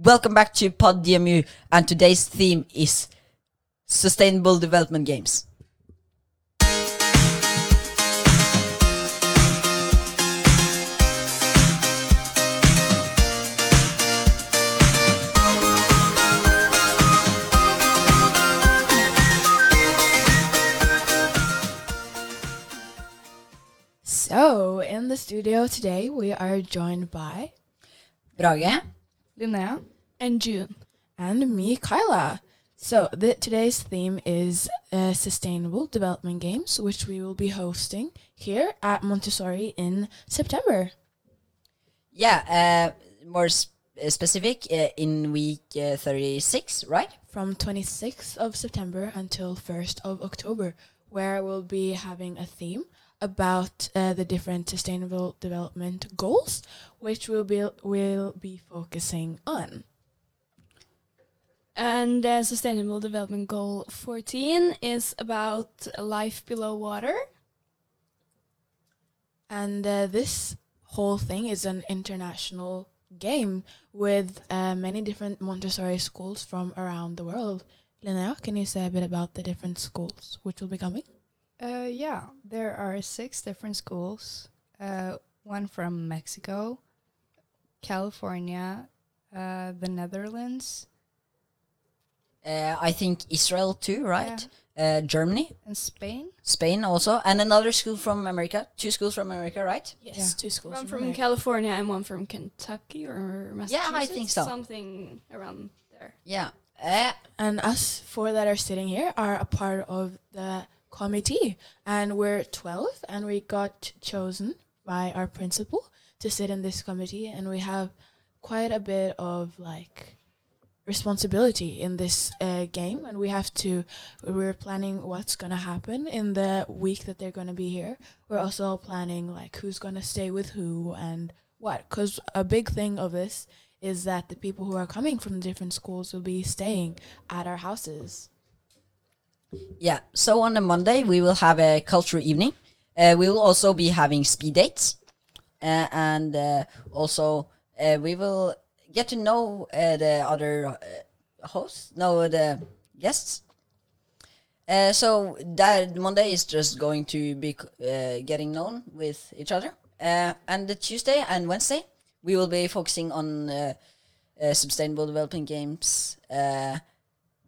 Welcome back to Pod DMU, and today's theme is Sustainable Development Games. So, in the studio today, we are joined by Brage, Linnea. and June and me, Kyla. So, the, today's theme is uh, Sustainable Development Games, which we will be hosting here at Montessori in September. yeah, uh, more sp- uh, specific, uh, in week uh, 36, right? From 26th of September until 1st of October, where we'll be having a theme about uh, the different sustainable development goals, which we'll be, will be focusing on. And uh, Sustainable Development Goal 14 is about life below water. And uh, this whole thing is an international game with uh, many different Montessori schools from around the world. Linnea, can you say a bit about the different schools which will be coming? Uh, yeah, there are six different schools. Uh, one from Mexico, California, uh, the Netherlands, Uh, I think Israel too, right? Uh, Germany, and Spain. Spain also, and another school from America. Two schools from America, right? Yes, Yeah. two schools. One from from California and one from Kentucky or Massachusetts. Yeah, I think so. Something around there. Yeah. Uh, And us four that are sitting here are a part of the committee. And we're 12, and we got chosen by our principal to sit in this committee. And we have quite a bit of like responsibility in this uh, game. And we have to, we're planning what's going to happen in the week that they're going to be here. We're also planning like who's going to stay with who and what. Because a big thing of this is that the people who are coming from different schools will be staying at our houses. Yeah. So on the Monday we will have a cultural evening. Uh, we will also be having speed dates, uh, and uh, also uh, we will get to know uh, the other uh, hosts, know the guests. So that Monday is just going to be getting known with each other, and the Tuesday and Wednesday we will be focusing on sustainable development games.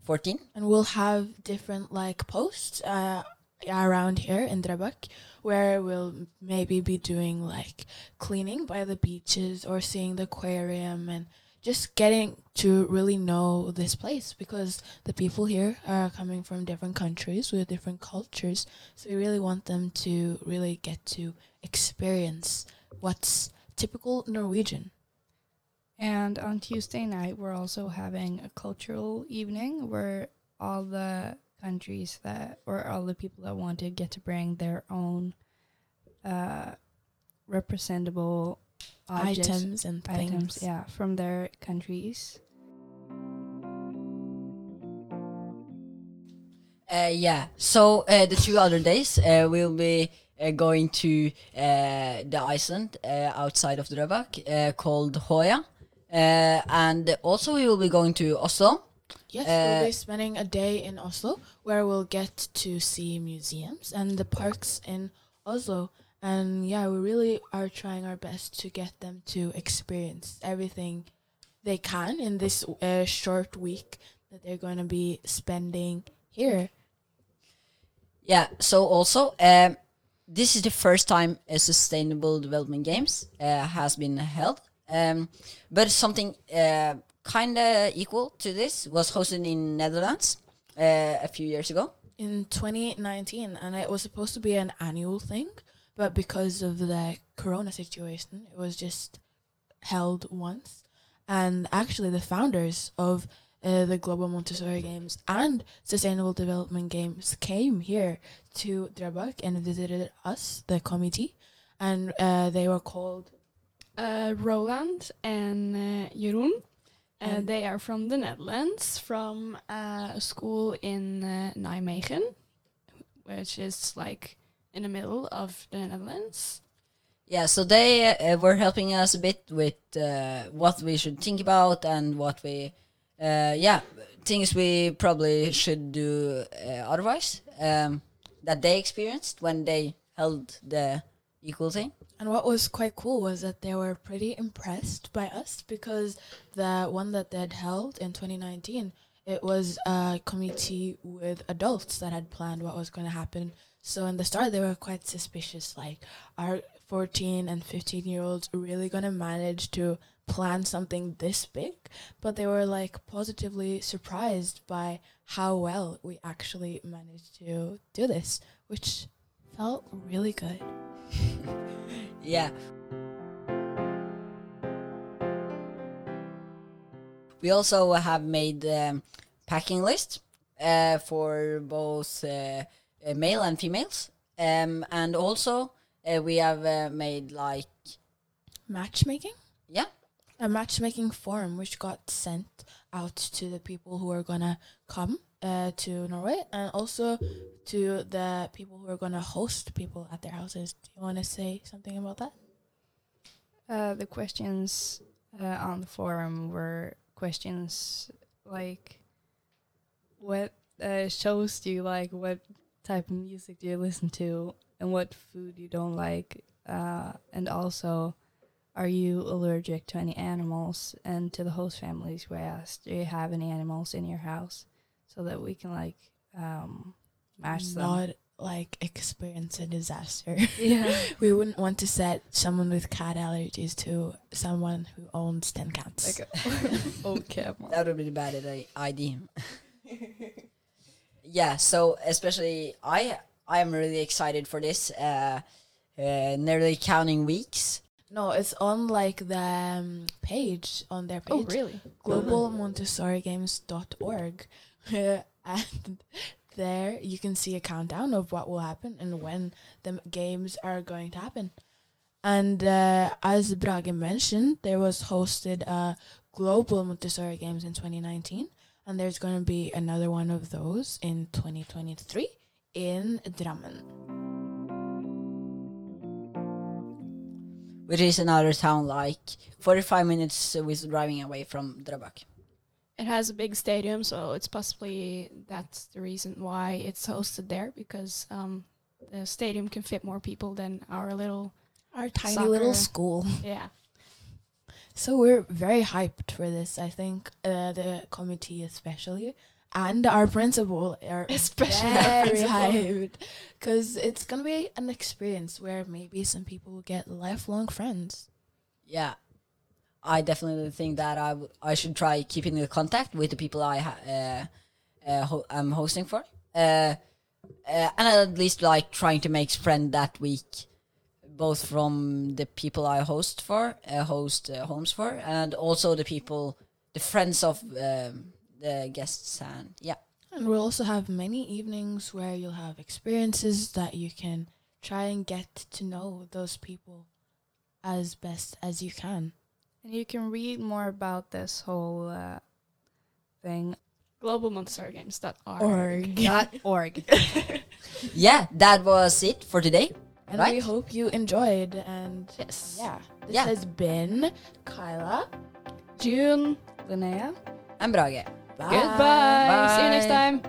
Uh, 14 And we'll have different like posts uh, around here in Drøbak where we'll maybe be doing like cleaning by the beaches or seeing the aquarium and just getting to really know this place because the people here are coming from different countries with different cultures. So we really want them to really get to experience what's typical Norwegian. And on Tuesday night, we're also having a cultural evening where all the countries that, or all the people that wanted, get to bring their own uh, representable objects, items and things. items, yeah, from their countries. Uh, yeah. So uh, the two other days uh, we'll be uh, going to uh, the island uh, outside of Drøbak uh, called Håøya, and also we will be going to Oslo. Yes, Uh, we'll be spending a day in Oslo where we'll get to see museums and the parks in Oslo. And yeah, we really are trying our best to get them to experience everything they can in this uh, short week that they're going to be spending here. Yeah. So also um, this is the first time a Sustainable Development Games uh, has been held, um, but something uh, kind of equal to this was hosted in Netherlands uh, a few years ago. in 2019 and it was supposed to be an annual thing but because of the corona situation it was just held once and actually the founders of uh, the global montessori games and sustainable development games came here to Drøbak and visited us the committee and uh, they were called Uh, Roland and uh, Jeroen. Uh, they are from the Netherlands, from uh, a school in uh, Nijmegen, which is like in the middle of the Netherlands. Yeah, so they uh, were helping us a bit with uh, what we should think about and what we, uh, yeah, things we probably should do uh, otherwise um, that they experienced when they held the equal thing. And what was quite cool was that they were pretty impressed by us because the one that they'd held in 2019, it was a committee with adults that had planned what was going to happen. So in the start, they were quite suspicious, like, are 14 and 15 year olds really going to manage to plan something this big? But they were like positively surprised by how well we actually managed to do this, which felt really good. Yeah. We also have made um, packing list uh, for both uh, uh, male and females, um, and also uh, we have uh, made like matchmaking? Yeah. A matchmaking form which got sent out to the people who are gonna come uh, to Norway and also to the people who are gonna host people at their houses. Do you want to say something about that? Uh, the questions uh, on the forum were questions like, what uh, shows do you like? What type of music do you listen to? And what food you don't like? Uh, and also, are you allergic to any animals? And to the host families, we asked, do you have any animals in your house? So that we can like um, match them. Not like experience a disaster. Yeah. we wouldn't want to set someone with cat allergies to someone who owns ten cats. Like, okay. that would be a bad i- idea. yeah, so especially I I am really excited for this. Uh, uh, nearly counting weeks. no, it's on like the um, page on their page. Oh, really? globalmontessorigames.org and there you can see a countdown of what will happen and when the games are going to happen and uh, as Brage mentioned there was hosted a global Montessori games in 2019 and there's going to be another one of those in 2023 in Drammen which is another town like 45 minutes with driving away from Drøbak. It has a big stadium, so it's possibly that's the reason why it's hosted there because um, the stadium can fit more people than our little our tiny little school yeah. So we're very hyped for this. I think uh, the committee, especially, and our principal are Especially very principal. hyped because it's gonna be an experience where maybe some people will get lifelong friends. Yeah, I definitely think that I, I should try keeping the contact with the people I ha- uh, uh, ho- I'm hosting for, uh, uh, and at least like trying to make friend that week, both from the people I host for, host homes for, and also the people, the friends of um, the guests, and yeah, And we'll also have many evenings where you'll have experiences that you can try and get to know those people as best as you can. And you can read more about this whole uh, thing globalmontessorigames.org. Org. dot org. yeah, that was it for today. And Right. we hope you enjoyed. And Yes. yeah, this Yeah. has been Kyla. June. Linnea. And Brage. Bye. Goodbye. See you next time.